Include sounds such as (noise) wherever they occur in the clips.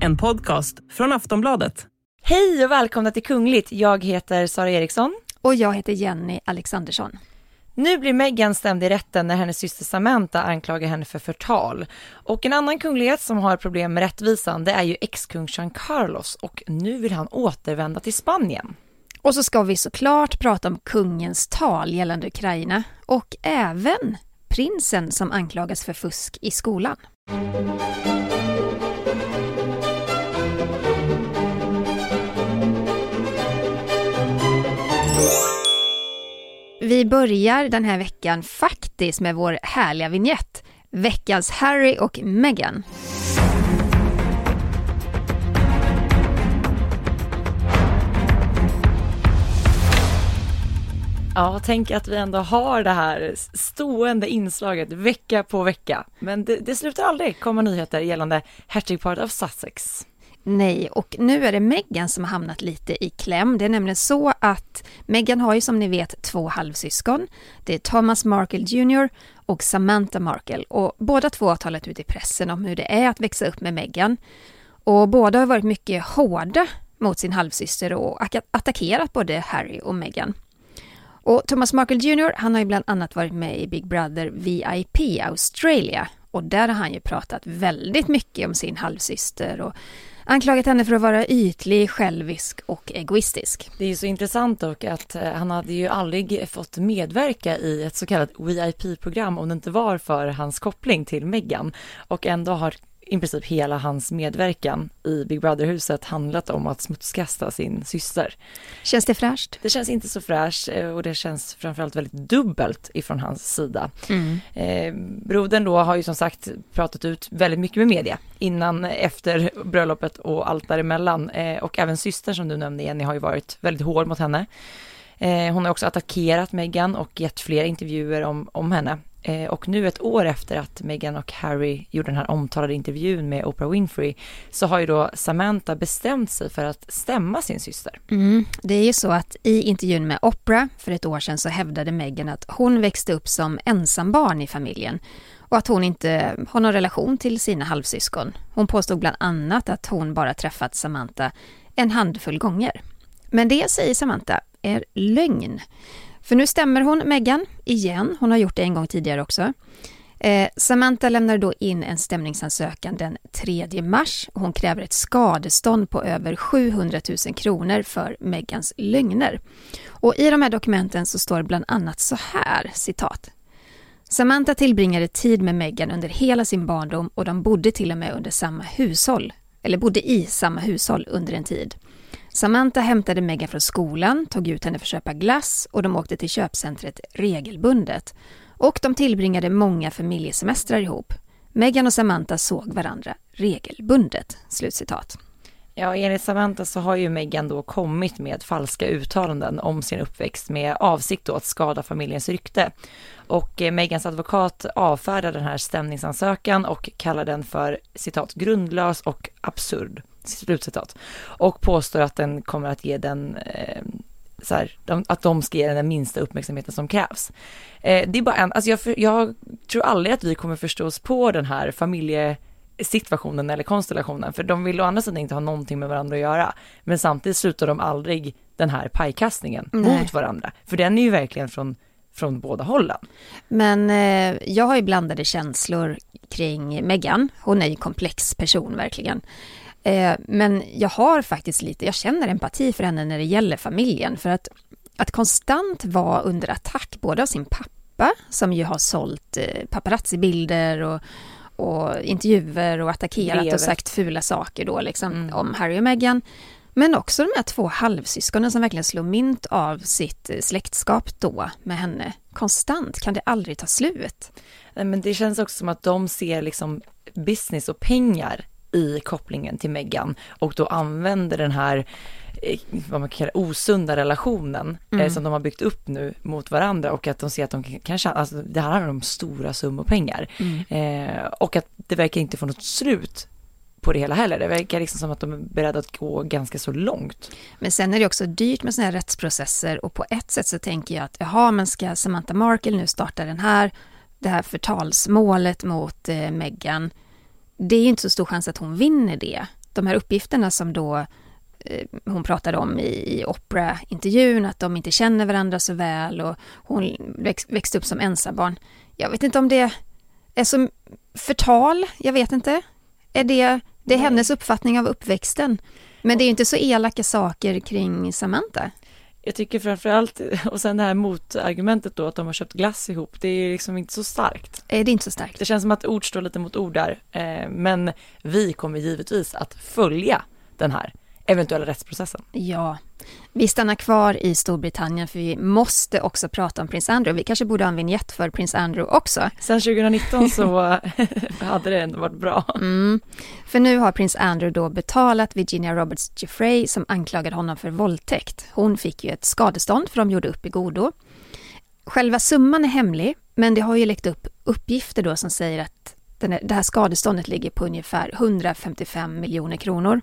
En podcast från Aftonbladet. Hej och välkomna till Kungligt. Jag heter Sara Eriksson. Och jag heter Jenny Alexandersson. Nu blir Meghan stämd i rätten när hennes syster Samantha anklagar henne för förtal. Och en annan kunglighet som har problem med rättvisan det är ju ex-kung Jean Carlos och nu vill han återvända till Spanien. Och så ska vi såklart prata om kungens tal gällande Ukraina och även prinsen som anklagas för fusk i skolan. Vi börjar den här veckan faktiskt med vår härliga vignett. Veckans Harry och Meghan. Ja, tänk att vi ändå har det här stående inslaget vecka på vecka. Men det, det slutar aldrig komma nyheter gällande hertigparet av Sussex. Nej, och nu är det Meghan som har hamnat lite i kläm. Det är nämligen så att Meghan har ju som ni vet två halvsyskon. Det är Thomas Markle Jr och Samantha Markle och båda två har talat ut i pressen om hur det är att växa upp med Meghan. Och båda har varit mycket hårda mot sin halvsyster och attackerat både Harry och Meghan. Och Thomas Markle Jr, han har ju bland annat varit med i Big Brother VIP Australia och där har han ju pratat väldigt mycket om sin halvsyster och anklagat henne för att vara ytlig, självisk och egoistisk. Det är ju så intressant dock att eh, han hade ju aldrig fått medverka i ett så kallat VIP-program om det inte var för hans koppling till Meghan och ändå har i princip hela hans medverkan i Big Brother-huset handlat om att smutskasta sin syster. Känns det fräscht? Det känns inte så fräscht eh, och det känns framförallt väldigt dubbelt ifrån hans sida. Mm. Eh, brodern då har ju som sagt pratat ut väldigt mycket med media innan, efter bröllopet och allt däremellan. Eh, och även systern som du nämnde Jenny har ju varit väldigt hård mot henne. Eh, hon har också attackerat Meghan och gett flera intervjuer om, om henne. Eh, och nu ett år efter att Meghan och Harry gjorde den här omtalade intervjun med Oprah Winfrey så har ju då Samantha bestämt sig för att stämma sin syster. Mm, det är ju så att i intervjun med Oprah för ett år sedan så hävdade Meghan att hon växte upp som ensambarn i familjen och att hon inte har någon relation till sina halvsyskon. Hon påstod bland annat att hon bara träffat Samantha en handfull gånger. Men det säger Samantha är lögn. För nu stämmer hon Meghan igen. Hon har gjort det en gång tidigare också. Eh, Samantha lämnar då in en stämningsansökan den 3 mars och hon kräver ett skadestånd på över 700 000 kronor för Megans lögner. Och i de här dokumenten så står det bland annat så här, citat. Samantha tillbringade tid med Meghan under hela sin barndom och de bodde till och med under samma hushåll, eller bodde i samma hushåll under en tid. Samantha hämtade Megan från skolan, tog ut henne för att köpa glass och de åkte till köpcentret regelbundet. Och de tillbringade många familjesemestrar ihop. Megan och Samantha såg varandra regelbundet." Slutcitat. Ja, enligt Samantha så har ju Megan då kommit med falska uttalanden om sin uppväxt med avsikt då att skada familjens rykte. Och Meghans Megans advokat avfärdar den här stämningsansökan och kallar den för citat grundlös och absurd slutcitat. Och påstår att den kommer att ge den eh, så här, de, att de ska ge den den minsta uppmärksamheten som krävs. Eh, det är bara en, alltså jag, jag tror aldrig att vi kommer förstå oss på den här familjesituationen eller konstellationen, för de vill å andra sidan inte ha någonting med varandra att göra. Men samtidigt slutar de aldrig den här pajkastningen Nej. mot varandra, för den är ju verkligen från från båda hållen. Men eh, jag har ju blandade känslor kring Meghan. Hon är ju komplex person verkligen. Eh, men jag har faktiskt lite, jag känner empati för henne när det gäller familjen. För att, att konstant vara under attack, både av sin pappa, som ju har sålt eh, paparazzi-bilder och, och intervjuer och attackerat Brevet. och sagt fula saker då liksom mm. om Harry och Meghan. Men också de här två halvsyskonen som verkligen slår mynt av sitt eh, släktskap då med henne. Konstant, kan det aldrig ta slut? Men det känns också som att de ser liksom business och pengar i kopplingen till Meghan och då använder den här eh, vad man kallar osunda relationen eh, mm. som de har byggt upp nu mot varandra och att de ser att de kan tjäna, alltså det här handlar om stora summor pengar mm. eh, och att det verkar inte få något slut på det hela heller. Det verkar liksom som att de är beredda att gå ganska så långt. Men sen är det också dyrt med sådana här rättsprocesser och på ett sätt så tänker jag att jaha, men ska Samantha Markle nu starta den här, det här förtalsmålet mot eh, Meghan det är ju inte så stor chans att hon vinner det. de här uppgifterna som då eh, hon pratade om i, i Opera-intervjun, att de inte känner varandra så väl och hon väx, växte upp som ensambarn. Jag vet inte om det är som förtal, jag vet inte. Är det, det är hennes uppfattning av uppväxten. Men det är ju inte så elaka saker kring Samantha. Jag tycker framförallt, (laughs) och sen det här motargumentet då att de har köpt glass ihop, det är liksom inte så starkt. Är det inte så starkt? Det känns som att ord står lite mot ord där, eh, men vi kommer givetvis att följa den här eventuella rättsprocessen. Ja, vi stannar kvar i Storbritannien för vi måste också prata om prins Andrew. Vi kanske borde ha en vignett för prins Andrew också. Sen 2019 så (laughs) hade det ändå varit bra. Mm. För nu har prins Andrew då betalat Virginia Roberts Jeffrey som anklagade honom för våldtäkt. Hon fick ju ett skadestånd för de gjorde upp i godo. Själva summan är hemlig, men det har ju läckt upp uppgifter då som säger att det här skadeståndet ligger på ungefär 155 miljoner kronor.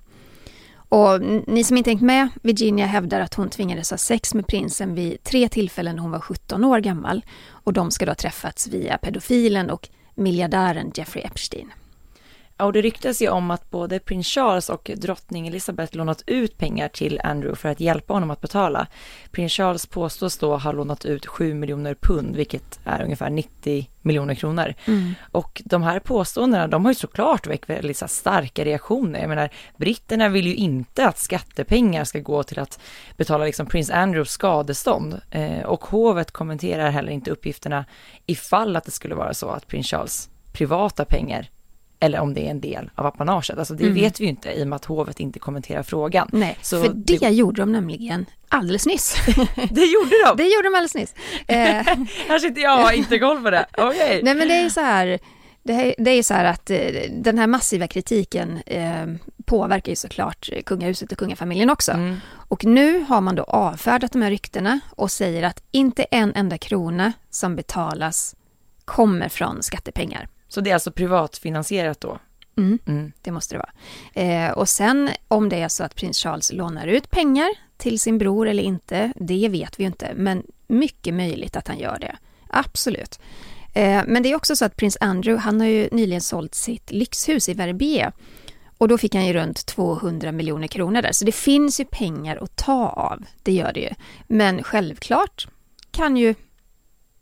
Och ni som inte hängt med, Virginia hävdar att hon tvingades ha sex med prinsen vid tre tillfällen när hon var 17 år gammal. Och de ska då ha träffats via pedofilen och miljardären Jeffrey Epstein. Och det ryktas ju om att både prins Charles och drottning Elizabeth lånat ut pengar till Andrew för att hjälpa honom att betala. Prins Charles påstås då ha lånat ut 7 miljoner pund, vilket är ungefär 90 miljoner kronor. Mm. Och de här påståendena, de har ju såklart väckt väldigt så starka reaktioner. Jag menar, britterna vill ju inte att skattepengar ska gå till att betala liksom prins Andrews skadestånd. Eh, och hovet kommenterar heller inte uppgifterna ifall att det skulle vara så att prins Charles privata pengar eller om det är en del av apanaget. Alltså det mm. vet vi ju inte i och med att hovet inte kommenterar frågan. Nej, så för det, det gjorde de nämligen alldeles nyss. (laughs) det gjorde de? Det gjorde de alldeles nyss. Eh. (laughs) Här sitter jag och har inte koll på det. Okay. Nej men det är så här, det, är, det är så här att eh, den här massiva kritiken eh, påverkar ju såklart kungahuset och kungafamiljen också. Mm. Och nu har man då avfärdat de här ryktena och säger att inte en enda krona som betalas kommer från skattepengar. Så det är alltså privatfinansierat då? Mm, mm. det måste det vara. Eh, och sen om det är så att prins Charles lånar ut pengar till sin bror eller inte, det vet vi ju inte, men mycket möjligt att han gör det. Absolut. Eh, men det är också så att prins Andrew, han har ju nyligen sålt sitt lyxhus i Verbier och då fick han ju runt 200 miljoner kronor där, så det finns ju pengar att ta av, det gör det ju. Men självklart kan ju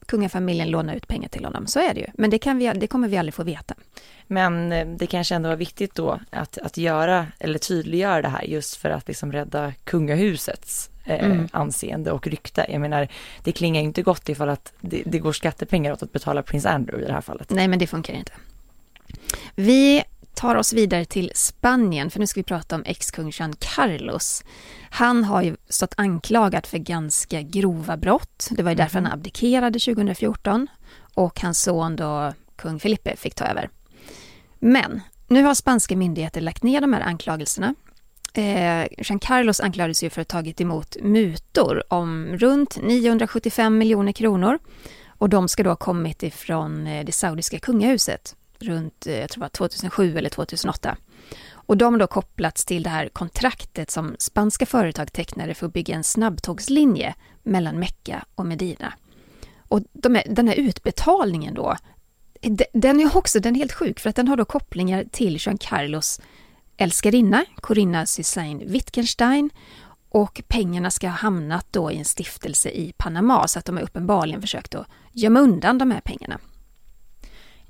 kungafamiljen låna ut pengar till honom. Så är det ju. Men det, kan vi, det kommer vi aldrig få veta. Men eh, det kanske ändå var viktigt då att, att göra eller tydliggöra det här just för att liksom rädda kungahusets eh, mm. anseende och rykte. Jag menar, det klingar inte gott ifall att det, det går skattepengar åt att betala prins Andrew i det här fallet. Nej, men det funkar inte. Vi tar oss vidare till Spanien, för nu ska vi prata om ex-kung Jean Carlos. Han har ju stått anklagad för ganska grova brott. Det var ju därför han mhm. abdikerade 2014 och hans son då, kung Felipe, fick ta över. Men nu har spanska myndigheter lagt ner de här anklagelserna. Eh, Jean Carlos anklagades ju för att ha tagit emot mutor om runt 975 miljoner kronor och de ska då ha kommit ifrån eh, det saudiska kungahuset runt, eh, jag tror det var 2007 eller 2008. Och de har då kopplats till det här kontraktet som spanska företag tecknade för att bygga en snabbtågslinje mellan Mecka och Medina. Och de här, den här utbetalningen då, den är också den är helt sjuk för att den har då kopplingar till Jean Carlos älskarinna, Corinna Susanne Wittgenstein och pengarna ska ha hamnat då i en stiftelse i Panama så att de har uppenbarligen försökt att gömma undan de här pengarna.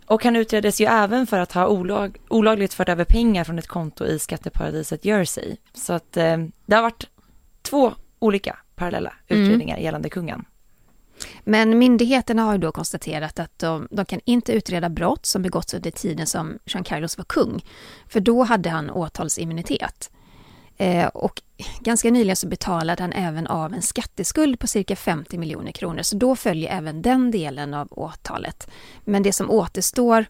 Och han utreddes ju även för att ha olag, olagligt fört över pengar från ett konto i skatteparadiset Jersey. Så att eh, det har varit två olika parallella mm. utredningar mm. gällande kungen. Men myndigheterna har ju då konstaterat att de, de, kan inte utreda brott som begåtts under tiden som Jean Carlos var kung. För då hade han åtalsimmunitet. Eh, och ganska nyligen så betalade han även av en skatteskuld på cirka 50 miljoner kronor, så då följer även den delen av åtalet. Men det som återstår,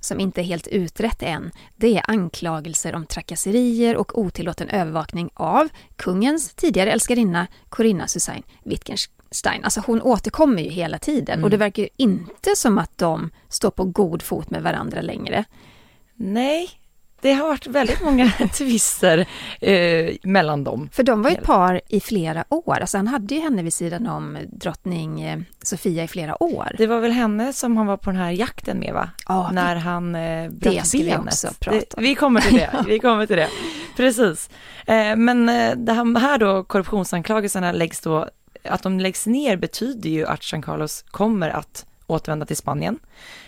som inte är helt utrett än, det är anklagelser om trakasserier och otillåten övervakning av kungens tidigare älskarinna Corinna Susanne Wittgenstein. Alltså hon återkommer ju hela tiden mm. och det verkar ju inte som att de står på god fot med varandra längre. Nej, det har varit väldigt många (laughs) tvister eh, mellan dem. För de var ett par i flera år. Alltså han hade ju henne vid sidan om drottning eh, Sofia i flera år. Det var väl henne som han var på den här jakten med va? Ja, När han eh, bröt benet. vi vi kommer till det, (laughs) vi kommer till det. Precis. Eh, men eh, det här då korruptionsanklagelserna läggs då, att de läggs ner betyder ju att Jean Carlos kommer att återvända till Spanien.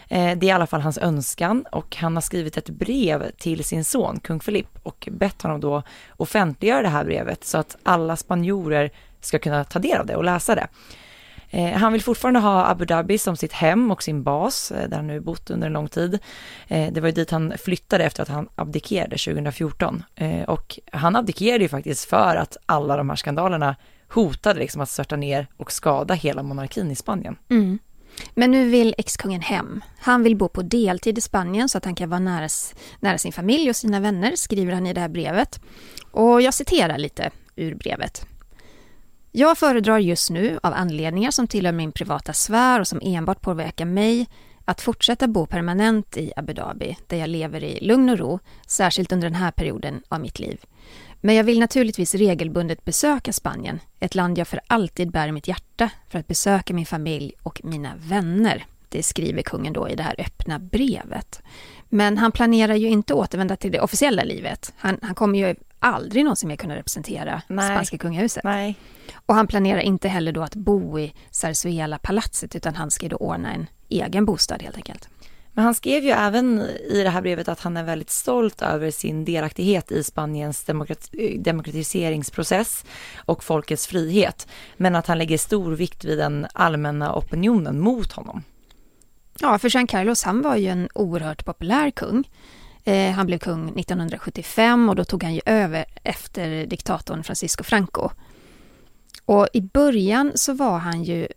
Eh, det är i alla fall hans önskan och han har skrivit ett brev till sin son, kung Filip, och bett honom då offentliggöra det här brevet så att alla spanjorer ska kunna ta del av det och läsa det. Eh, han vill fortfarande ha Abu Dhabi som sitt hem och sin bas, eh, där han nu bott under en lång tid. Det var ju dit han flyttade efter att han abdikerade 2014. Och han abdikerade ju faktiskt för att alla de här skandalerna hotade liksom att störta ner och skada hela monarkin i Spanien. Mm. Men nu vill ex-kungen hem. Han vill bo på deltid i Spanien så att han kan vara nära, nära sin familj och sina vänner, skriver han i det här brevet. Och jag citerar lite ur brevet. Jag föredrar just nu, av anledningar som tillhör min privata sfär och som enbart påverkar mig, att fortsätta bo permanent i Abu Dhabi, där jag lever i lugn och ro, särskilt under den här perioden av mitt liv. Men jag vill naturligtvis regelbundet besöka Spanien, ett land jag för alltid bär i mitt hjärta, för att besöka min familj och mina vänner. Det skriver kungen då i det här öppna brevet. Men han planerar ju inte återvända till det officiella livet. Han, han kommer ju aldrig någonsin mer kunna representera Nej. spanska kungahuset. Nej. Och han planerar inte heller då att bo i Zarzuela-palatset utan han ska då ordna en egen bostad helt enkelt. Men han skrev ju även i det här brevet att han är väldigt stolt över sin delaktighet i Spaniens demokrati demokratiseringsprocess och folkets frihet. Men att han lägger stor vikt vid den allmänna opinionen mot honom. Ja, för Jean Carlos han var ju en oerhört populär kung. Eh, han blev kung 1975 och då tog han ju över efter diktatorn Francisco Franco. Och i början så var han ju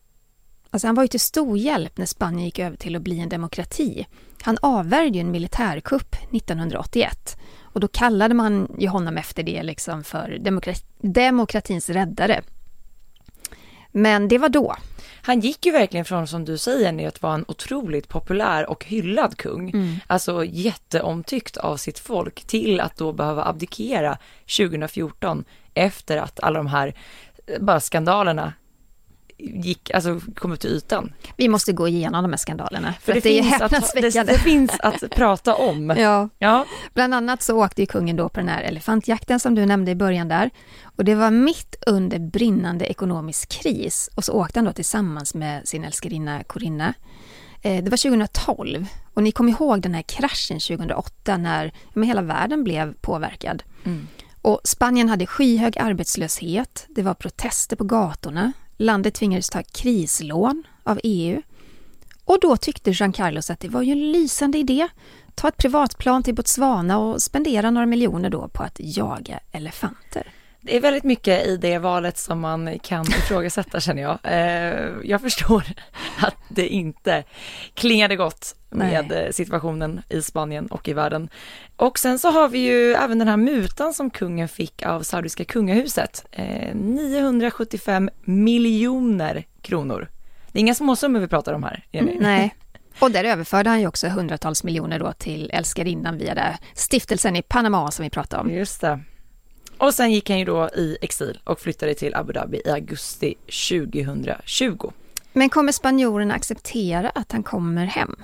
Alltså han var ju till stor hjälp när Spanien gick över till att bli en demokrati. Han avvärjde ju en militärkupp 1981 och då kallade man ju honom efter det liksom för demokrat demokratins räddare. Men det var då. Han gick ju verkligen från, som du säger, att vara en otroligt populär och hyllad kung, mm. alltså jätteomtyckt av sitt folk, till att då behöva abdikera 2014 efter att alla de här bara skandalerna gick, alltså kom upp till ytan. Vi måste gå igenom de här skandalerna. För, för det, det, är häpnadsväckande. Det, det, finns att (laughs) prata om. Ja. ja. Bland annat så åkte ju kungen då på den här elefantjakten som du nämnde i början där. Och det var mitt under brinnande ekonomisk kris. Och så åkte han då tillsammans med sin älskarinna Corinna. Eh, det var 2012 och ni kommer ihåg den här kraschen 2008 när hela världen blev påverkad. Mm. Och Spanien hade skyhög arbetslöshet, det var protester på gatorna, Landet tvingades ta krislån av EU. Och då tyckte Jean Carlos att det var ju en lysande idé. Ta ett privatplan till Botswana och spendera några miljoner då på att jaga elefanter. Det är väldigt mycket i det valet som man kan ifrågasätta känner jag. Eh, jag förstår att det inte klingade gott med Nej. situationen i Spanien och i världen. Och sen så har vi ju även den här mutan som kungen fick av saudiska kungahuset. 975 eh, miljoner kronor. Det är inga småsummor vi pratar om här, Jenny. Mm, nej. Och där överförde han ju också hundratals miljoner då till älskarinnan via det stiftelsen i Panama som vi pratade om. Just det. Och sen gick han ju då i exil och flyttade till Abu Dhabi i augusti 2020. Men kommer spanjorerna acceptera att han kommer hem?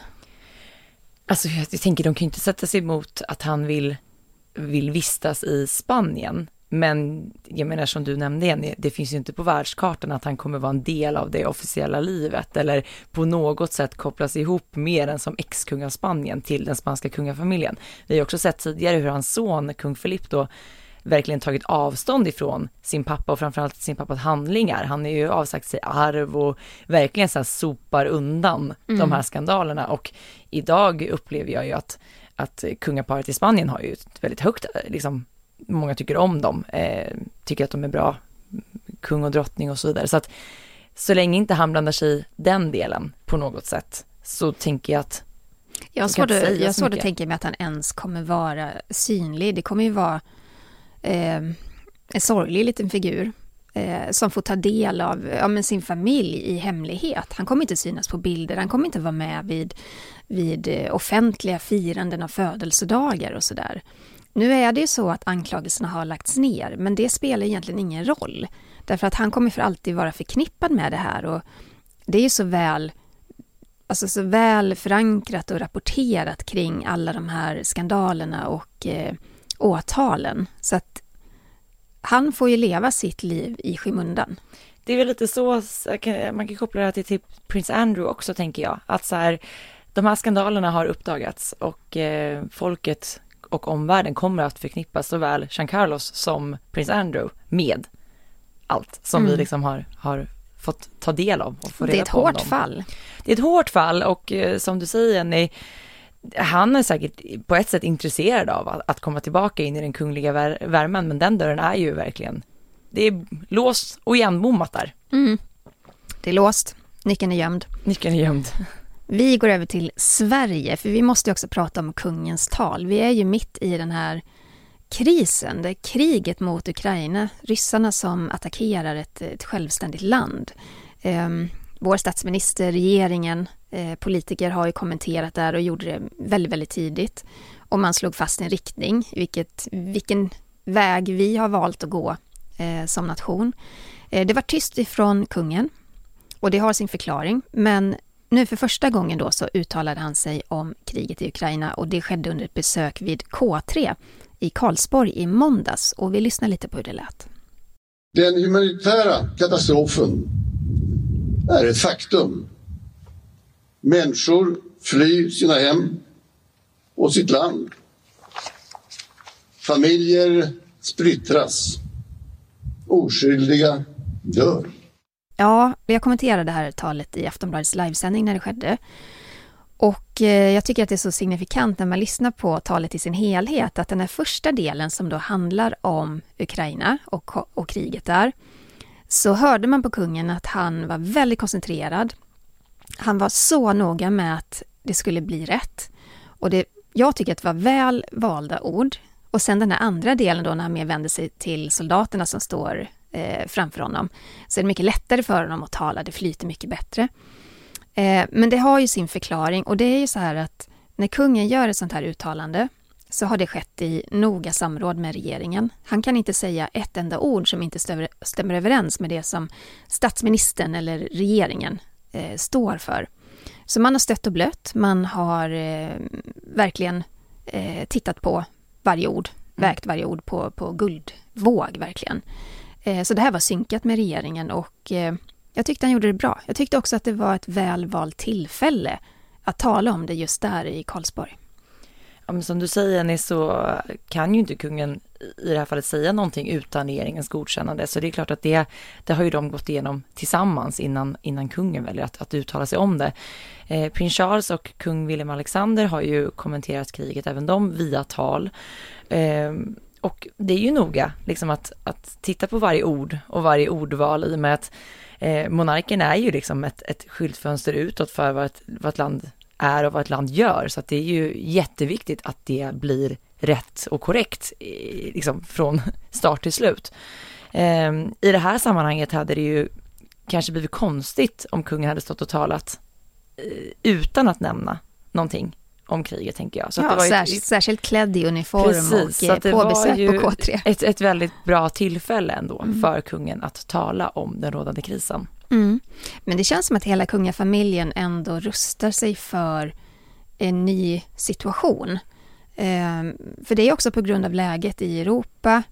Alltså jag, jag tänker de kan ju inte sätta sig emot att han vill, vill vistas i Spanien. Men jag menar som du nämnde Jenny, det finns ju inte på världskartan att han kommer vara en del av det officiella livet eller på något sätt kopplas ihop mer än som ex-kung av Spanien till den spanska kungafamiljen. Vi har också sett tidigare hur hans son, kung Filip då, verkligen tagit avstånd ifrån sin pappa och framförallt sin pappas handlingar. Han är ju avsagt sig arv och verkligen så här sopar undan mm. de här skandalerna och idag upplever jag ju att, att kungaparet i Spanien har ju ett väldigt högt, liksom, många tycker om dem, eh, tycker att de är bra, kung och drottning och så vidare. Så att så länge inte han blandar sig i den delen på något sätt så tänker jag att jag har svårt att tänka mig att han ens kommer vara synlig. Det kommer ju vara eh, en sorglig liten figur eh, som får ta del av ja, men sin familj i hemlighet. Han kommer inte synas på bilder, han kommer inte vara med vid, vid eh, offentliga firanden av födelsedagar och sådär. Nu är det ju så att anklagelserna har lagts ner, men det spelar egentligen ingen roll. Därför att han kommer för alltid vara förknippad med det här och det är ju så väl alltså så väl förankrat och rapporterat kring alla de här skandalerna och eh, åtalen. Så att han får ju leva sitt liv i skymundan. Det är väl lite så, man kan koppla det här till, Prins Andrew också tänker jag. Att så här, de här skandalerna har uppdagats och eh, folket och omvärlden kommer att förknippa såväl Jean Carlos som prins Andrew med allt som mm. vi liksom har, har fått ta del av. Och få det är ett hårt fall. Det är ett hårt fall och eh, som du säger Jenny, han är säkert på ett sätt intresserad av att, att komma tillbaka in i den kungliga vär värmen, men den dörren är ju verkligen, det är låst och igenbommat där. Mm. Det är låst, nyckeln är gömd. Nyckeln är gömd. Vi går över till Sverige, för vi måste också prata om kungens tal. Vi är ju mitt i den här krisen, det kriget mot Ukraina, ryssarna som attackerar ett, ett självständigt land. Um, vår statsminister, regeringen, Eh, politiker har ju kommenterat där och gjorde det väldigt, väldigt tidigt. Och man slog fast en riktning, vilket, vilken väg vi har valt att gå eh, som nation. Eh, det var tyst ifrån kungen och det har sin förklaring, men nu för första gången då så uttalade han sig om kriget i Ukraina och det skedde under ett besök vid K3 i Karlsborg i måndags och vi lyssnar lite på hur det lät. Den humanitära katastrofen är ett faktum. Människor flyr sina hem och sitt land. Familjer splittras. Oskyldiga dör. Ja, jag kommenterade det här talet i Aftonbladets livesändning när det skedde. Och eh, jag tycker att det är så signifikant när man lyssnar på talet i sin helhet, att den här första delen som då handlar om Ukraina och, och kriget där, så hörde man på kungen att han var väldigt koncentrerad. Han var så noga med att det skulle bli rätt. Och det, jag tycker att det var väl valda ord. Och sen den här andra delen då när han mer vänder sig till soldaterna som står eh, framför honom, så är det mycket lättare för honom att tala, det flyter mycket bättre. Eh, men det har ju sin förklaring och det är ju så här att när kungen gör ett sånt här uttalande så har det skett i noga samråd med regeringen. Han kan inte säga ett enda ord som inte stämmer överens med det som statsministern eller regeringen eh, står för. Så man har stött och blött, man har eh, verkligen eh, tittat på varje ord, mm. vägt varje ord på, på guldvåg verkligen. Eh, så det här var synkat med regeringen och eh, jag tyckte han gjorde det bra. Jag tyckte också att det var ett väl valt tillfälle att tala om det just där i Karlsborg. Ja, men som du säger Jenny så kan ju inte kungen i det här fallet säga någonting utan regeringens godkännande. Så det är klart att det, det har ju de gått igenom tillsammans innan, innan kungen väljer att, att uttala sig om det. Eh, Prins Charles och kung William Alexander har ju kommenterat kriget, även de via tal. Eh, och det är ju noga liksom att, att titta på varje ord och varje ordval i och med att eh, monarken är ju liksom ett, ett skyltfönster utåt för vad ett, vad ett land är och vad ett land gör. Så att det är ju jätteviktigt att det blir rätt och korrekt liksom från (laughs) start till slut. Eh, I det här sammanhanget hade det ju kanske blivit konstigt om kungen hade stått och talat eh, utan att nämna någonting om kriget tänker jag. Så ja, det var särskilt, ett, särskilt klädd i uniform precis, och på besök på K3. Ett, ett väldigt bra tillfälle ändå mm. för kungen att tala om den rådande krisen. Mm. Men det känns som att hela kungafamiljen ändå rustar sig för en ny situation. Ehm, för det är också på grund av läget i Europa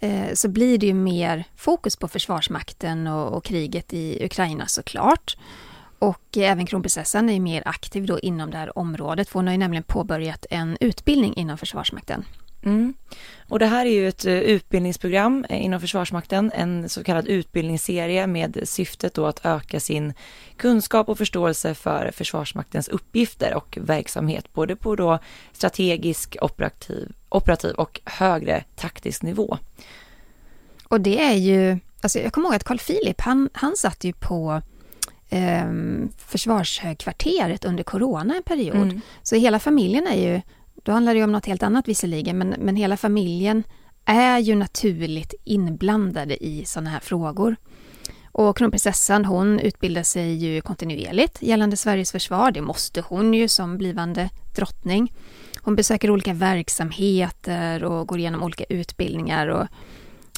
eh, så blir det ju mer fokus på Försvarsmakten och, och kriget i Ukraina såklart. Och eh, även kronprinsessan är mer aktiv då inom det här området, för hon har ju nämligen påbörjat en utbildning inom Försvarsmakten. Mm. Och det här är ju ett uh, utbildningsprogram uh, inom Försvarsmakten, en så kallad utbildningsserie med syftet då att öka sin kunskap och förståelse för Försvarsmaktens uppgifter och verksamhet, både på då strategisk, operativ, operativ och högre taktisk nivå. Och det är ju, alltså jag kommer ihåg att Carl Philip, han, han satt ju på eh, försvarshögkvarteret under corona en period. Mm. Så hela familjen är ju, då handlar det ju om något helt annat visserligen, men, men hela familjen är ju naturligt inblandade i sådana här frågor. Och kronprinsessan hon utbildar sig ju kontinuerligt gällande Sveriges försvar. Det måste hon ju som blivande drottning. Hon besöker olika verksamheter och går igenom olika utbildningar. Och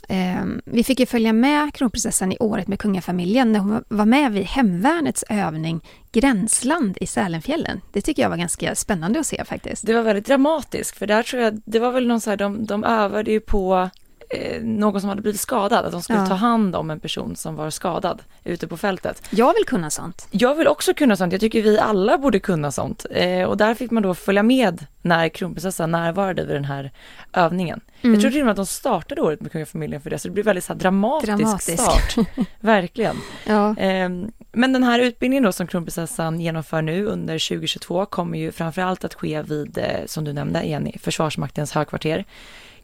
Eh, vi fick ju följa med kronprinsessan i året med kungafamiljen när hon var med vid hemvärnets övning Gränsland i Sälenfjällen. Det tycker jag var ganska spännande att se faktiskt. Det var väldigt dramatiskt, för där tror jag, det var väl någon så här, de, de övade ju på eh, någon som hade blivit skadad, att de skulle Ja. ta hand om en person som var skadad ute på fältet. Jag vill kunna sånt. Jag vill också kunna sånt, jag tycker vi alla borde kunna sånt. Eh, och där fick man då följa med när kronprinsessan närvarade vid den här övningen. Mm. Jag tror till och med att de startade året med kungafamiljen för det, så det blir väldigt så dramatisk, Dramatisk. start. (laughs) Verkligen. Ja. Ehm, Men den här utbildningen då som kronprinsessan genomför nu under 2022 kommer ju framförallt att ske vid, eh, som du nämnde Jenny, Försvarsmaktens högkvarter.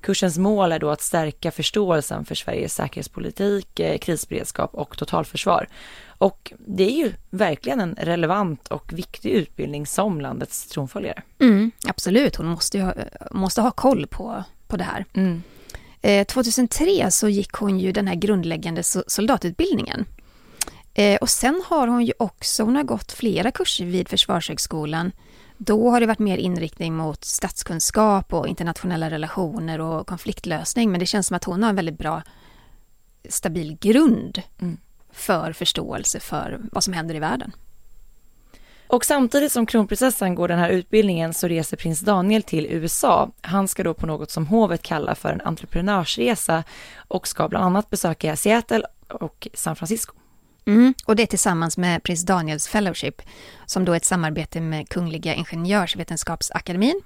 Kursens mål är då att stärka förståelsen för Sveriges säkerhetspolitik, eh, krisberedskap och totalförsvar. Och det är ju verkligen en relevant och viktig utbildning som landets tronföljare. Mm, absolut, hon måste, ha, måste ha koll på, på det här. Eh, 2003 så gick hon ju den här grundläggande so- soldatutbildningen. Eh, och sen har hon ju också, hon har gått flera kurser vid Försvarshögskolan. Då har det varit mer inriktning mot statskunskap och internationella relationer och konfliktlösning. Men det känns som att hon har en väldigt bra stabil grund Mm. för förståelse för vad som händer i världen. Och samtidigt som kronprinsessan går den här utbildningen så reser prins Daniel till USA. Han ska då på något som hovet kallar för en entreprenörsresa och ska bland annat besöka Seattle och San Francisco. Mm, och det är tillsammans med prins Daniels Fellowship som då är ett samarbete med Kungliga Ingenjörsvetenskapsakademin.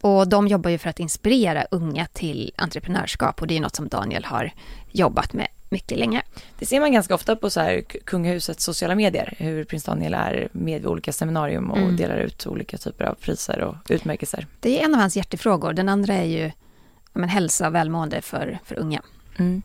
Och de jobbar ju för att inspirera unga till entreprenörskap och det är något som Daniel har jobbat med mycket länge. Det ser man ganska ofta på så här kungahusets sociala medier, hur prins Daniel är med vid olika seminarium och Mm. delar ut olika typer av priser och utmärkelser. Det är en av hans hjärtefrågor. Den andra är ju men, hälsa och välmående för, för unga. Mm.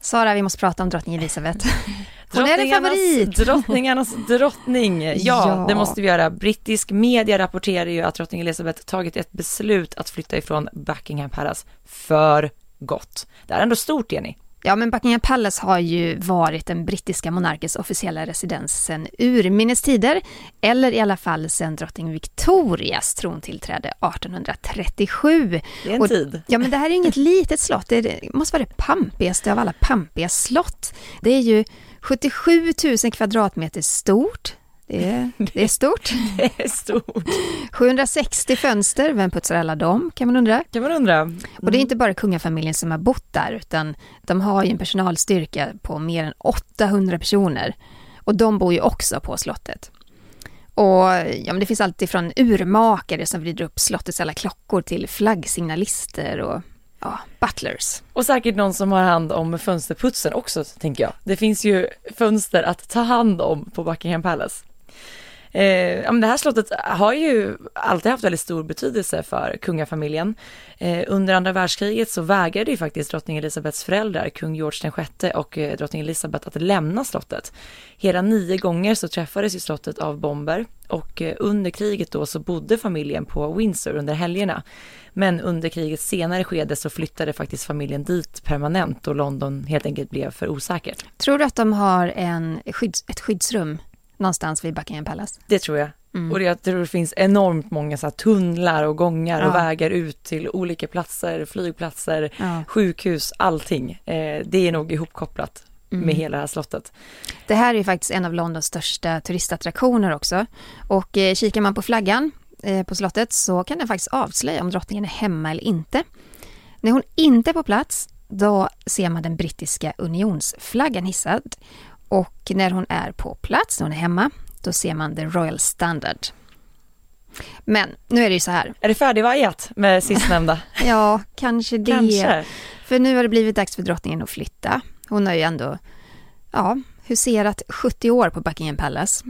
Sara, vi måste prata om drottning Elisabeth. (laughs) Hon är en favorit! Drottningarnas drottning. Ja, (laughs) Ja. det måste vi göra. Brittisk media rapporterar ju att drottning Elizabeth tagit ett beslut att flytta ifrån Buckingham Palace för gott. Det är ändå stort, Jenny. Ja, men Buckingham Palace har ju varit den brittiska monarkens officiella residens sedan urminnes tider, eller i alla fall sedan drottning Victorias trontillträde 1837. Det är en Och- tid. Ja, men det här är inget (laughs) litet slott. Det, är, det måste vara det pampigaste av alla pampiga slott. Det är ju 77 000 kvadratmeter stort. Det är, (laughs) det är stort. Det är stort. 760 fönster, vem putsar alla dem kan man undra. Kan man undra. Och det är inte bara kungafamiljen som har bott där, utan de har ju en personalstyrka på mer än 800 personer. Och de bor ju också på slottet. Och ja, men det finns alltid från urmakare som vrider upp slottets alla klockor till flaggnalister och ja, butlers. Och säkert någon som har hand om fönsterputsen också, tänker jag. Det finns ju fönster att ta hand om på Buckingham Palace. Eh, ja, men det här slottet har ju alltid haft väldigt stor betydelse för kungafamiljen. Eh, under andra världskriget så vägrade ju faktiskt drottning Elisabeths föräldrar, kung George VI och eh, drottning Elisabeth att lämna slottet. Hela nio gånger så träffades ju slottet av bomber och eh, under kriget då så bodde familjen på Windsor under helgerna. Men under krigets senare skede så flyttade faktiskt familjen dit permanent och London helt enkelt blev för osäkert. Tror du att de har en skydds, ett skyddsrum någonstans vid Buckingham Palace? Det tror jag. Mm. Och det, jag tror det finns enormt många så tunnlar och gångar och Ja. vägar ut till olika platser, flygplatser, Ja. sjukhus, allting. Eh, det är nog ihopkopplat Mm. med hela det här slottet. Det här är ju faktiskt en av Londons största turistattraktioner också. Och eh, kikar man på flaggan eh, på slottet så kan den faktiskt avslöja om drottningen är hemma eller inte. När hon inte är på plats, då ser man den brittiska unionsflaggan hissad. Och när hon är på plats, när hon är hemma, då ser man the Royal Standard. Men nu är det ju så här, Är det färdigvajat med sistnämnda? (laughs) ja, kanske det. Kanske. För nu har det blivit dags för drottningen att flytta. Hon har ju ändå ja, huserat 70 år på Buckingham Palace.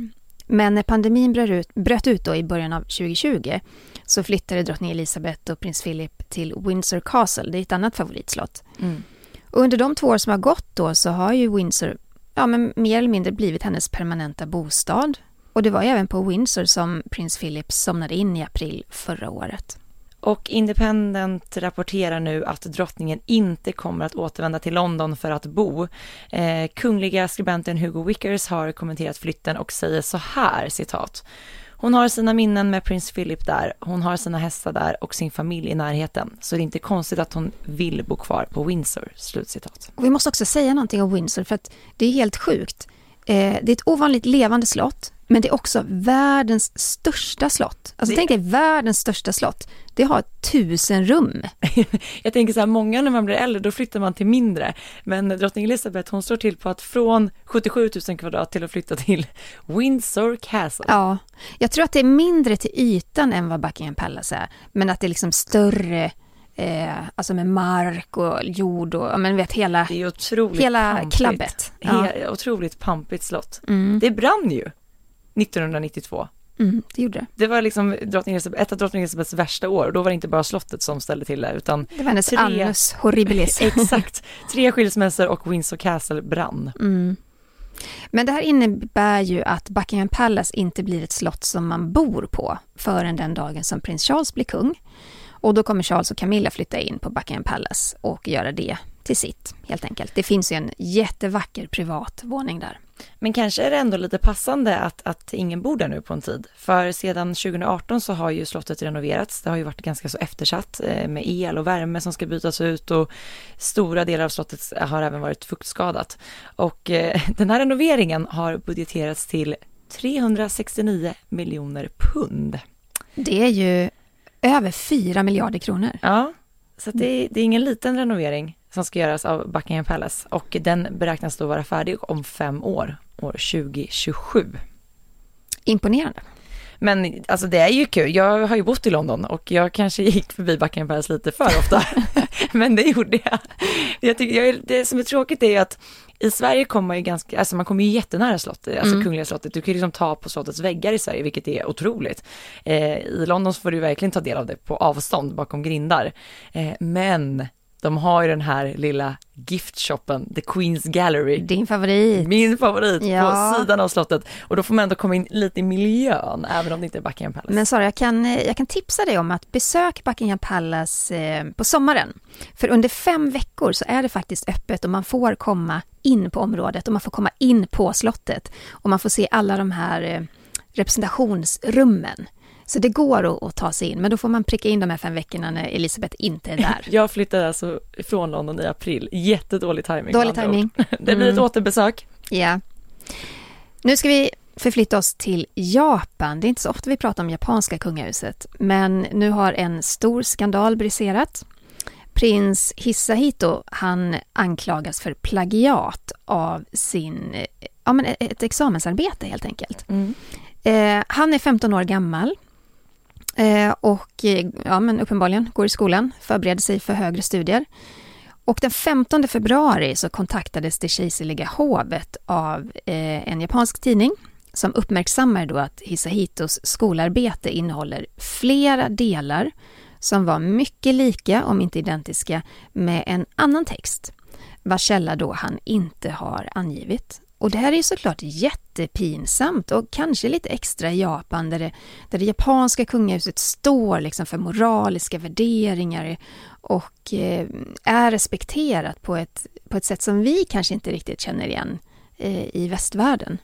Men när pandemin bröt ut, bröt ut då i början av 2020 så flyttade drottning Elizabeth och prins Philip till Windsor Castle, det är ett annat favoritslott. Mm. Under de två år som har gått då så har ju Windsor ja, men mer eller mindre blivit hennes permanenta bostad. Och det var ju även på Windsor som prins Philip somnade in i april förra året. Och Independent rapporterar nu att drottningen inte kommer att återvända till London för att bo. Eh, kungliga skribenten Hugo Wickers har kommenterat flytten och säger så här, citat. Hon har sina minnen med prins Philip där, hon har sina hästar där och sin familj i närheten. Så det är inte konstigt att hon vill bo kvar på Windsor. Slutcitat. Och vi måste också säga någonting om Windsor för att det är helt sjukt. Eh, det är ett ovanligt levande slott, men det är också världens största slott. Alltså Det- tänk dig världens största slott. Det har tusen rum. (laughs) Jag tänker så här, många när man blir äldre då flyttar man till mindre. Men drottning Elizabeth hon slår till på att från 77 000 kvadrat till att flytta till Windsor Castle. Ja, jag tror att det är mindre till ytan än vad Buckingham Palace är. Men att det är liksom större, eh, alltså med mark och jord och, ja men vet hela, Det är otroligt hela pampigt. klabbet. Ja. He- otroligt pampigt slott. Mm, Det brann ju 1992. mm, det gjorde det. Det var liksom drottning ett av drottning Elizabeths värsta år. Då var det inte bara slottet som ställde till det, utan Det var hennes Tre- annus horribilis. (laughs) exakt, tre skilsmässor och Windsor Castle brann. Mm. Men det här innebär ju att Buckingham Palace inte blir ett slott som man bor på förrän den dagen som prins Charles blir kung. Och då kommer Charles och Camilla flytta in på Buckingham Palace och göra det till sitt, helt enkelt. Det finns ju en jättevacker privat våning där. Men kanske är det ändå lite passande att, att ingen bor där nu på en tid. För sedan 2018 så har ju slottet renoverats. Det har ju varit ganska så eftersatt eh, med el och värme som ska bytas ut och stora delar av slottet har även varit fuktskadat. Och eh, (laughs) den här renoveringen har budgeterats till 369 miljoner pund. Det är ju över 4 miljarder kronor. Ja, så det, det är ingen liten renovering som ska göras av Buckingham Palace och den beräknas då vara färdig om fem år, år 2027. Imponerande. Men alltså det är ju kul. Jag har ju bott i London och jag kanske gick förbi Buckingham Palace lite för ofta. (laughs) Men det gjorde jag. jag, tycker, jag det som är tråkigt är ju att i Sverige kommer man ju ganska, alltså man kommer ju jättenära slottet, alltså Mm. Kungliga slottet. Du kan ju liksom ta på slottets väggar i Sverige, vilket är otroligt. Eh, I London så får du verkligen ta del av det på avstånd bakom grindar. Eh, men de har ju den här lilla giftshoppen, The Queen's Gallery. Din favorit. Min favorit Ja. på sidan av slottet. Och då får man ändå komma in lite i miljön, även om det inte är Buckingham Palace. Men Sara, jag kan, eh, jag kan tipsa dig om att besök Buckingham Palace eh, på sommaren. För under fem veckor så är det faktiskt öppet och man får komma in på området och man får komma in på slottet. Och man får se alla de här eh, representationsrummen. Så det går att, att ta sig in, men då får man pricka in de här fem veckorna när Elisabeth inte är där. (laughs) Jag flyttade alltså från London i april. Jättedålig timing. Dålig timing. (laughs) Det blir ett Mm. återbesök. Ja. Nu ska vi förflytta oss till Japan. Det är inte så ofta vi pratar om japanska kungahuset, men nu har en stor skandal briserat. Prins Hisahito, han anklagas för plagiat av sin, ja men ett examensarbete helt enkelt. Eh, han är 15 år gammal Eh, och eh, ja, men uppenbarligen går i skolan, förbereder sig för högre studier. Och den 15 februari så kontaktades det kejserliga hovet av eh, en japansk tidning som uppmärksammar då att Hisahitos skolarbete innehåller flera delar som var mycket lika, om inte identiska, med en annan text vars källa då han inte har angivit. Och det här är ju såklart jättepinsamt och kanske lite extra i Japan där det, där det japanska kungahuset står liksom för moraliska värderingar och eh, är respekterat på ett, på ett sätt som vi kanske inte riktigt känner igen eh, i västvärlden.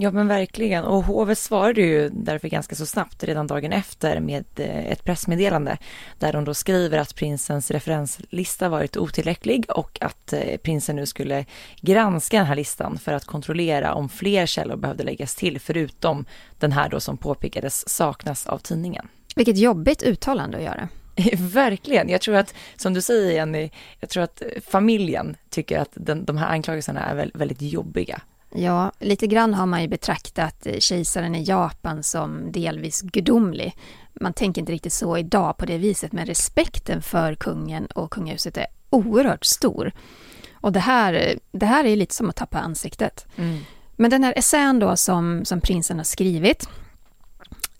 Ja men verkligen och hovet svarade ju därför ganska så snabbt redan dagen efter med eh, ett pressmeddelande där de då skriver att prinsens referenslista varit otillräcklig och att eh, prinsen nu skulle granska den här listan för att kontrollera om fler källor behövde läggas till förutom den här då som påpekades saknas av tidningen. Vilket jobbigt uttalande att göra. (laughs) Verkligen. Jag tror att, som du säger Jenny, jag tror att familjen tycker att den, de här anklagelserna är väl, väldigt jobbiga. Ja, lite grann har man ju betraktat eh, kejsaren i Japan som delvis gudomlig. Man tänker inte riktigt så idag på det viset, men respekten för kungen och kungahuset är oerhört stor. Och det här, det här är lite som att tappa ansiktet. Men den här essän då som, som prinsen har skrivit,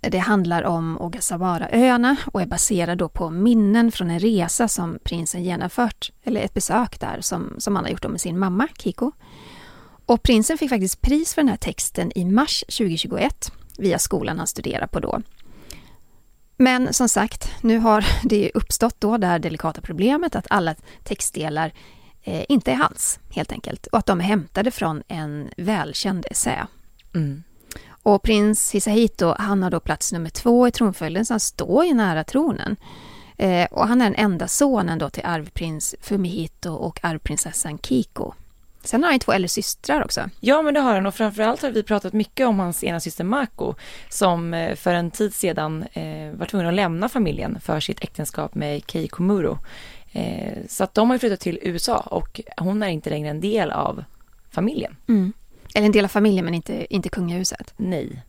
det handlar om Ogasawara-öarna och är baserad då på minnen från en resa som prinsen genomfört, eller ett besök där som, som han har gjort med sin mamma Kiko. Och prinsen fick faktiskt pris för den här texten i mars 2021 via skolan han studerar på då. Men som sagt, nu har (laughs) det uppstått då det här delikata problemet att alla textdelar eh, inte är hans helt enkelt och att de är hämtade från en välkänd essä. Mm. Och prins Hisahito, han har då plats nummer två i tronföljden, så han står ju nära tronen. Eh, och han är den enda sonen då till arvprins Fumihito och arvprinsessan Kiko. Sen har han två äldre systrar också. Ja, men det har han och framförallt har vi pratat mycket om hans ena syster Mako som eh, för en tid sedan eh, var tvungen att lämna familjen för sitt äktenskap med Kei Komuro. Eh, så att de har flyttat till USA och hon är inte längre en del av familjen. Mm. Eller en del av familjen men inte, inte kungahuset. Nej.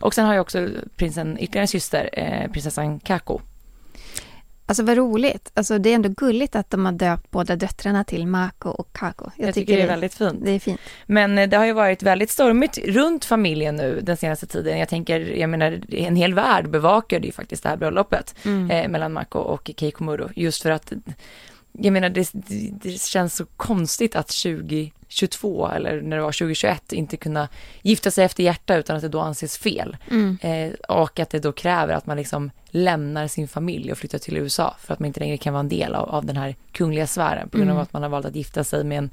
Och sen har jag också prinsen, ytterligare en syster, eh, prinsessan Kako Alltså vad roligt. Alltså det är ändå gulligt att de har döpt båda döttrarna till Mako och Kako. Jag, jag tycker, det är väldigt fint. Det är fint. Men eh, det har ju varit väldigt stormigt runt familjen nu den senaste tiden. Jag tänker, jag menar, en hel värld bevakade ju faktiskt det här bröllopet mm. eh, mellan Mako och Keiko Muro. Just för att jag menar det, det, känns så konstigt att 2022 eller när det var 2021 inte kunna gifta sig efter hjärta utan att det då anses fel. Mm. Eh, och att det då kräver att man liksom lämnar sin familj och flyttar till USA för att man inte längre kan vara en del av, av den här kungliga sfären på grund av mm. att man har valt att gifta sig med en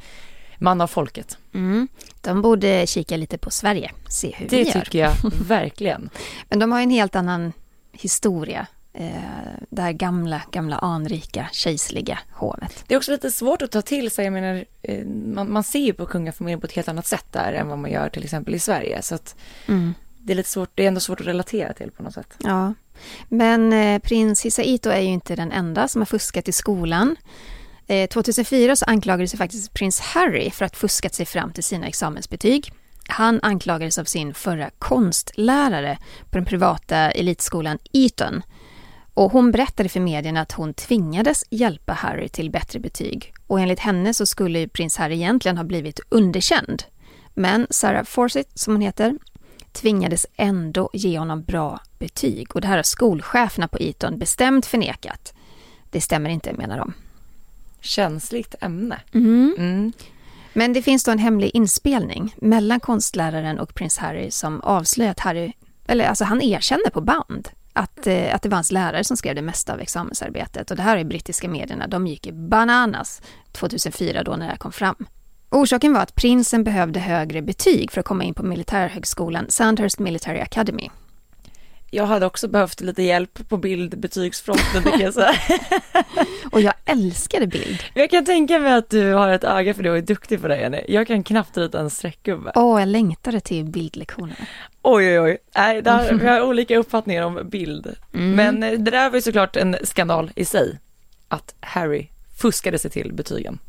man av folket. Mm. De borde kika lite på Sverige, se hur det vi gör. Det tycker jag (laughs) verkligen. Men de har en helt annan historia det här gamla, gamla anrika kejserliga hovet. Det är också lite svårt att ta till sig, jag menar, eh, man, man ser ju på kungafamiljen på ett helt annat sätt där än vad man gör till exempel i Sverige. Så att mm. det är lite svårt, det är ändå svårt att relatera till på något sätt. Ja, men eh, prins Hisaito är ju inte den enda som har fuskat i skolan. 2004 eh, så anklagades faktiskt prins Harry för att fuskat sig fram till sina examensbetyg. Han anklagades av sin förra konstlärare på den privata elitskolan Eton och hon berättade för medierna att hon tvingades hjälpa Harry till bättre betyg. Och enligt henne så skulle prins Harry egentligen ha blivit underkänd. Men Sarah Fawcett, som hon heter, tvingades ändå ge honom bra betyg. Och det här har skolcheferna på Eton bestämt förnekat. Det stämmer inte, menar de. Känsligt ämne. Mm. Mm. Men det finns då en hemlig inspelning mellan konstläraren och prins Harry som avslöjar att Harry, eller alltså han erkänner på band att, eh, att det var hans lärare som skrev det mesta av examensarbetet. Och det här är brittiska medierna, de gick i bananas 2004 då när det här kom fram. Orsaken var att prinsen behövde högre betyg för att komma in på militärhögskolan Sandhurst Military Academy. Jag hade också behövt lite hjälp på bildbetygsfronten, kan jag säga. (laughs) och jag älskade bild. Jag kan tänka mig att du har ett öga för det och är duktig på det, Jenny. Jag kan knappt rita en streckgubbe. Åh, oh, jag längtade till bildlektionerna. Oj, oj, oj. Nej, där, (laughs) vi har olika uppfattningar om bild. Mm. Men eh, det där var ju såklart en skandal i sig, att Harry fuskade sig till betygen.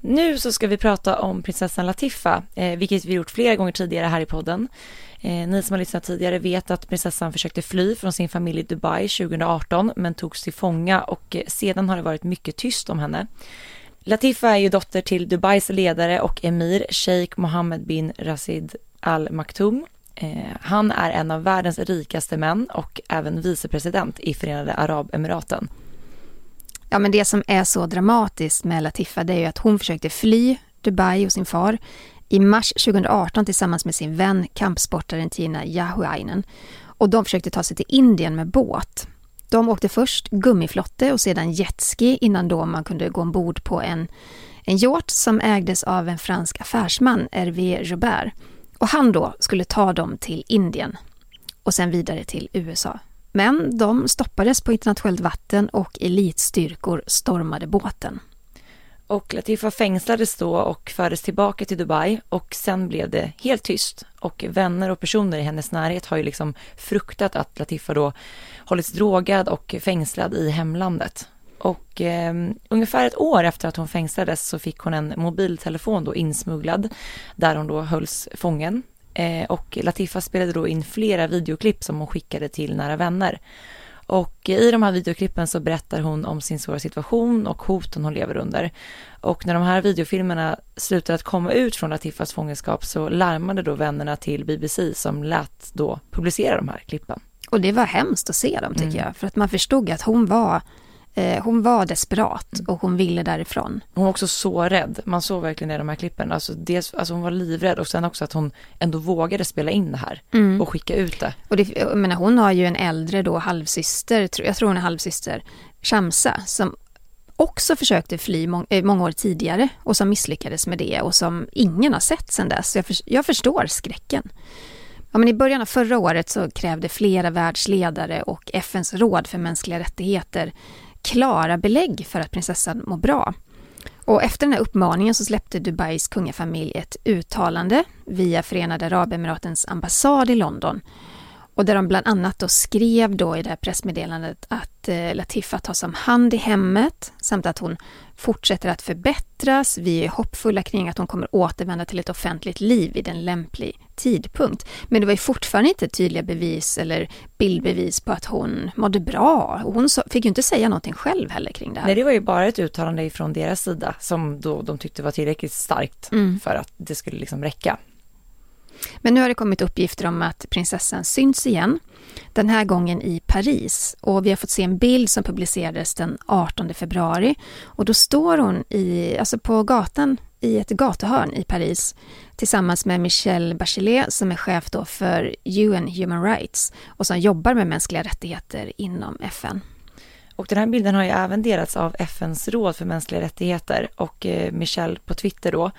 Nu så ska vi prata om prinsessan Latifa, eh, vilket vi gjort flera gånger tidigare här i podden. Eh, ni som har lyssnat tidigare vet att prinsessan försökte fly från sin familj i Dubai 2018 men togs till fånga och eh, sedan har det varit mycket tyst om henne. Latifa är ju dotter till Dubais ledare och emir Sheikh Mohammed bin Rashid Al Maktoum. Eh, han är en av världens rikaste män och även vicepresident i Förenade Arabemiraten. Ja, men det som är så dramatiskt med Latifa det är ju att hon försökte fly Dubai och sin far i mars 2018 tillsammans med sin vän kampsportaren Tina Jahuainen. Och de försökte ta sig till Indien med båt. De åkte först gummiflotte och sedan jetski innan då man kunde gå ombord på en, en yacht som ägdes av en fransk affärsman, Hervé Robert. Och han då skulle ta dem till Indien och sen vidare till USA. Men de stoppades på internationellt vatten och elitstyrkor stormade båten. Och Latifa fängslades då och fördes tillbaka till Dubai och sen blev det helt tyst. Och vänner och personer i hennes närhet har ju liksom fruktat att Latifa då hållits drogad och fängslad i hemlandet. Och eh, ungefär ett år efter att hon fängslades så fick hon en mobiltelefon då insmugglad där hon då hölls fången. Eh, och Latifa spelade då in flera videoklipp som hon skickade till nära vänner. Och i de här videoklippen så berättar hon om sin svåra situation och hoten hon lever under. Och när de här videofilmerna slutade att komma ut från Latifas fångenskap så larmade då vännerna till BBC som lät då publicera de här klippen. Och det var hemskt att se dem tycker mm. jag, för att man förstod att hon var hon var desperat och hon ville därifrån. Hon var också så rädd. Man såg verkligen det i de här klippen. Alltså, dels, alltså hon var livrädd och sen också att hon ändå vågade spela in det här mm. och skicka ut det. Och det, jag menar, hon har ju en äldre då halvsyster, jag tror hon är halvsyster, Shamsa, som också försökte fly må eh, många år tidigare och som misslyckades med det och som ingen har sett sedan dess. Jag, för, jag förstår skräcken. Ja, men I början av förra året så krävde flera världsledare och FNs råd för mänskliga rättigheter klara belägg för att prinsessan mår bra. Och efter den här uppmaningen så släppte Dubais kungafamilj ett uttalande via Förenade Arabemiratens ambassad i London och där de bland annat då skrev då i det här pressmeddelandet att eh, Latifa tas om hand i hemmet samt att hon fortsätter att förbättras. Vi är hoppfulla kring att hon kommer återvända till ett offentligt liv vid en lämplig tidpunkt. Men det var ju fortfarande inte tydliga bevis eller bildbevis på att hon mådde bra. Hon fick ju inte säga någonting själv heller kring det här. Nej, det var ju bara ett uttalande från deras sida som då de tyckte var tillräckligt starkt mm. för att det skulle liksom räcka. Men nu har det kommit uppgifter om att prinsessan syns igen. Den här gången i Paris. Och vi har fått se en bild som publicerades den 18 februari. Och då står hon i, alltså på gatan i ett gatuhörn i Paris tillsammans med Michelle Bachelet som är chef då för UN Human Rights och som jobbar med mänskliga rättigheter inom FN. Och den här bilden har ju även delats av FNs råd för mänskliga rättigheter och eh, Michelle på Twitter då.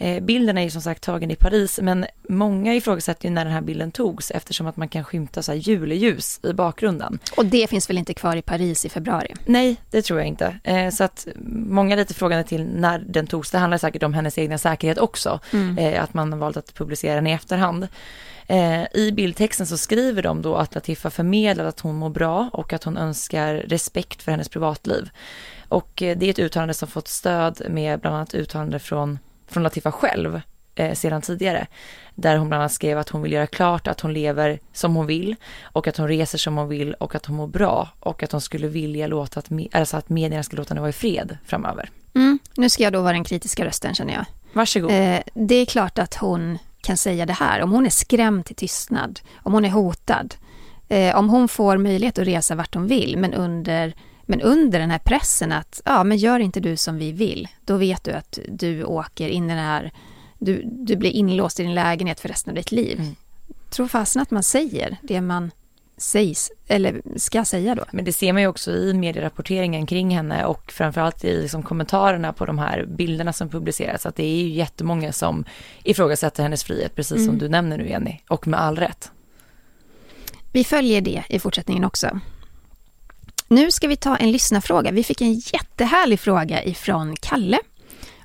Eh, bilden är ju som sagt tagen i Paris, men många ifrågasätter ju när den här bilden togs eftersom att man kan skymta så här juleljus i bakgrunden. Och det finns väl inte kvar i Paris i februari? Nej, det tror jag inte. Eh, så att många är lite frågande till när den togs. Det handlar säkert om hennes egna säkerhet också, mm. att man valt att publicera den i efterhand. Eh, I bildtexten så skriver de då att Latifa förmedlar att hon mår bra och att hon önskar respekt för hennes privatliv. Och eh, det är ett uttalande som fått stöd med bland annat uttalande från, från Latifa själv eh, sedan tidigare. Där hon bland annat skrev att hon vill göra klart att hon lever som hon vill och att hon reser som hon vill och att hon mår bra och att hon skulle vilja låta att, alltså att medierna skulle låta henne vara i fred framöver. Mm, nu ska jag då vara den kritiska rösten känner jag. Varsågod. Eh, det är klart att hon kan säga det här. Om hon är skrämd till tystnad, om hon är hotad, eh, om hon får möjlighet att resa vart hon vill, men under, men under den här pressen att, ja men gör inte du som vi vill, då vet du att du åker in i den här, du, du blir inlåst i din lägenhet för resten av ditt liv. Mm. Tror fasen att man säger det man sägs, eller ska säga då. Men det ser man ju också i medierapporteringen kring henne och framförallt i liksom kommentarerna på de här bilderna som publiceras, att det är ju jättemånga som ifrågasätter hennes frihet, precis mm. som du nämner nu Jenny, och med all rätt. Vi följer det i fortsättningen också. Nu ska vi ta en lyssnarfråga. Vi fick en jättehärlig fråga ifrån Kalle.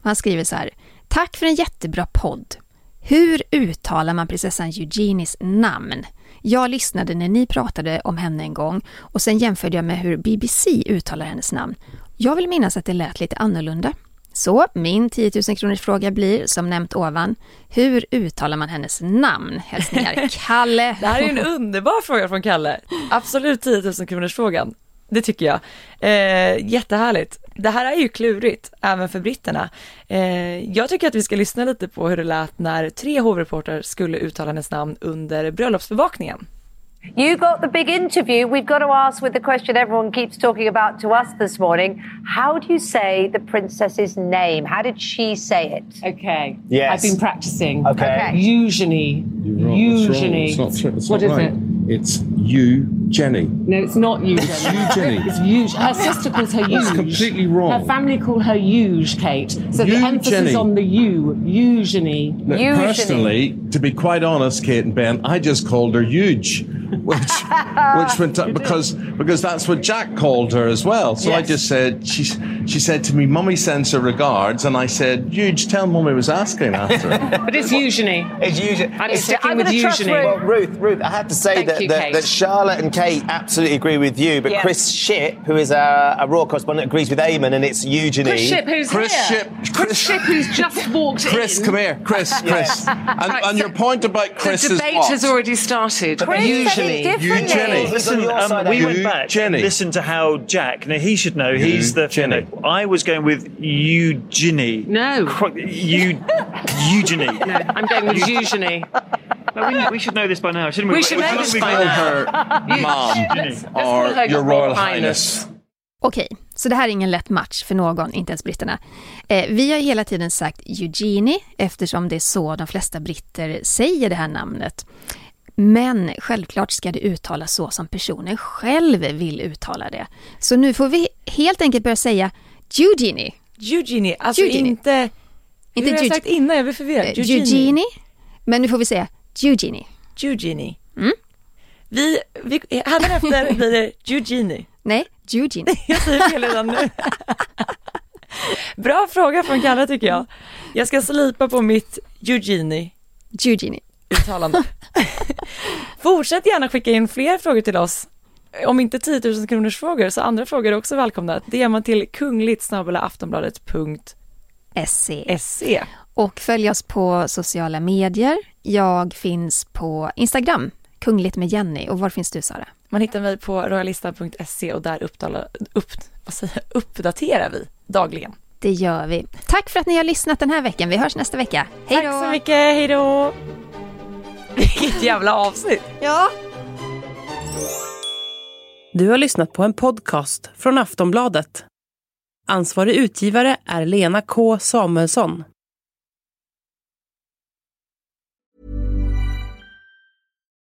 han skriver så här. Tack för en jättebra podd. Hur uttalar man prinsessan Eugenies namn? Jag lyssnade när ni pratade om henne en gång och sen jämförde jag med hur BBC uttalar hennes namn. Jag vill minnas att det lät lite annorlunda. Så min 10 000 kronors fråga blir, som nämnt ovan, hur uttalar man hennes namn? Hälsningar (laughs) Kalle. Det här är en underbar fråga från Kalle. Absolut 10 000 kronors frågan. Det tycker jag. Eh, jättehärligt. Det här är ju klurigt, även för britterna. Eh, jag tycker att vi ska lyssna lite på hur det lät när tre hovreportrar skulle uttala hennes namn under bröllopsbevakningen. You got the big interview. We've got to ask with the question everyone keeps talking about to us this morning. How do you say the princess's name? How did she say it? Okay. Yes. I've been practicing. Okay. okay. Usually. Usually. It's not, it's what not is right. it? It's you, Jenny. No, it's not you, Jenny. you, Jenny. It's Huge. Her sister calls her Huge. That's completely wrong. Her family call her Huge, Kate. So you, the emphasis Jenny. on the you. Usually. No, personally, to be quite honest, Kate and Ben, I just called her Huge, which (laughs) which went up because because that's what Jack called her as well. So yes. I just said she she said to me, "Mummy sends her regards," and I said, "Huge, tell Mummy was asking after." (laughs) but it's usually. It's usually. I'm sticking with usually. Well, Ruth, Ruth, I have to say that, you, that, that, Charlotte and Kate absolutely agree with you, but yeah. Chris Ship, who is a, a, Raw correspondent, agrees with Eamon, and it's Eugenie. Chris Ship, who's Chris here. Ship, Chris, Chris Ship, who's just (laughs) walked Chris, in. Chris, come here, Chris, Chris. and, Right, and so your point about Chris the is debate what? has already started. Chris usually. Said You, Jenny. Listen, Listen, on your um, we You, went back Jenny. and listened to how Jack. Now he should know. He's the. Jenny. You know, I was going with Eugenie. No. Qu- Eu- Eugenie. (laughs) No, I'm going with usually. No, we, we should know this by now, shouldn't we? We should know this by Call now. her mom or your Royal royal Highness. highness. Okej, så det här är ingen lätt match för någon, inte ens britterna. Eh, vi har hela tiden sagt Eugenie eftersom det är så de flesta britter säger det här namnet. Men självklart ska det uttalas så som personen själv vill uttala det. Så nu får vi helt enkelt börja säga Eugenie. Eugenie, alltså Eugenie. inte... Inte Hur har jag sagt innan? Jag blir förvirrad. Eh, Eugenie. Men nu får vi säga Eugenie. Eugenie. Vi, vi, efter (laughs) blir det Eugenie. Nej, Eugene. (laughs) Jag säger fel redan nu. (laughs) Bra fråga från Kalle tycker jag. Jag ska slipa på mitt Eugenie Eugenie. Uttalande. Fortsätt gärna skicka in fler frågor till oss. Om inte 10 000 kronors frågor så andra frågor är också välkomna. Det gör man till kungligt aftonbladet.se. SC. Och följ oss på sociala medier. Jag finns på Instagram, kungligt med Jenny. Och var finns du Sara? Man hittar mig på royalistan.se och där uppdala, upp, vad säger, uppdaterar vi dagligen. Det gör vi. Tack för att ni har lyssnat den här veckan. Vi hörs nästa vecka. Hej då! Tack så mycket, hej då! Vilket jävla avsnitt! Ja. Du har lyssnat på en podcast från Aftonbladet. Ansvarig utgivare är Lena K Samuelsson.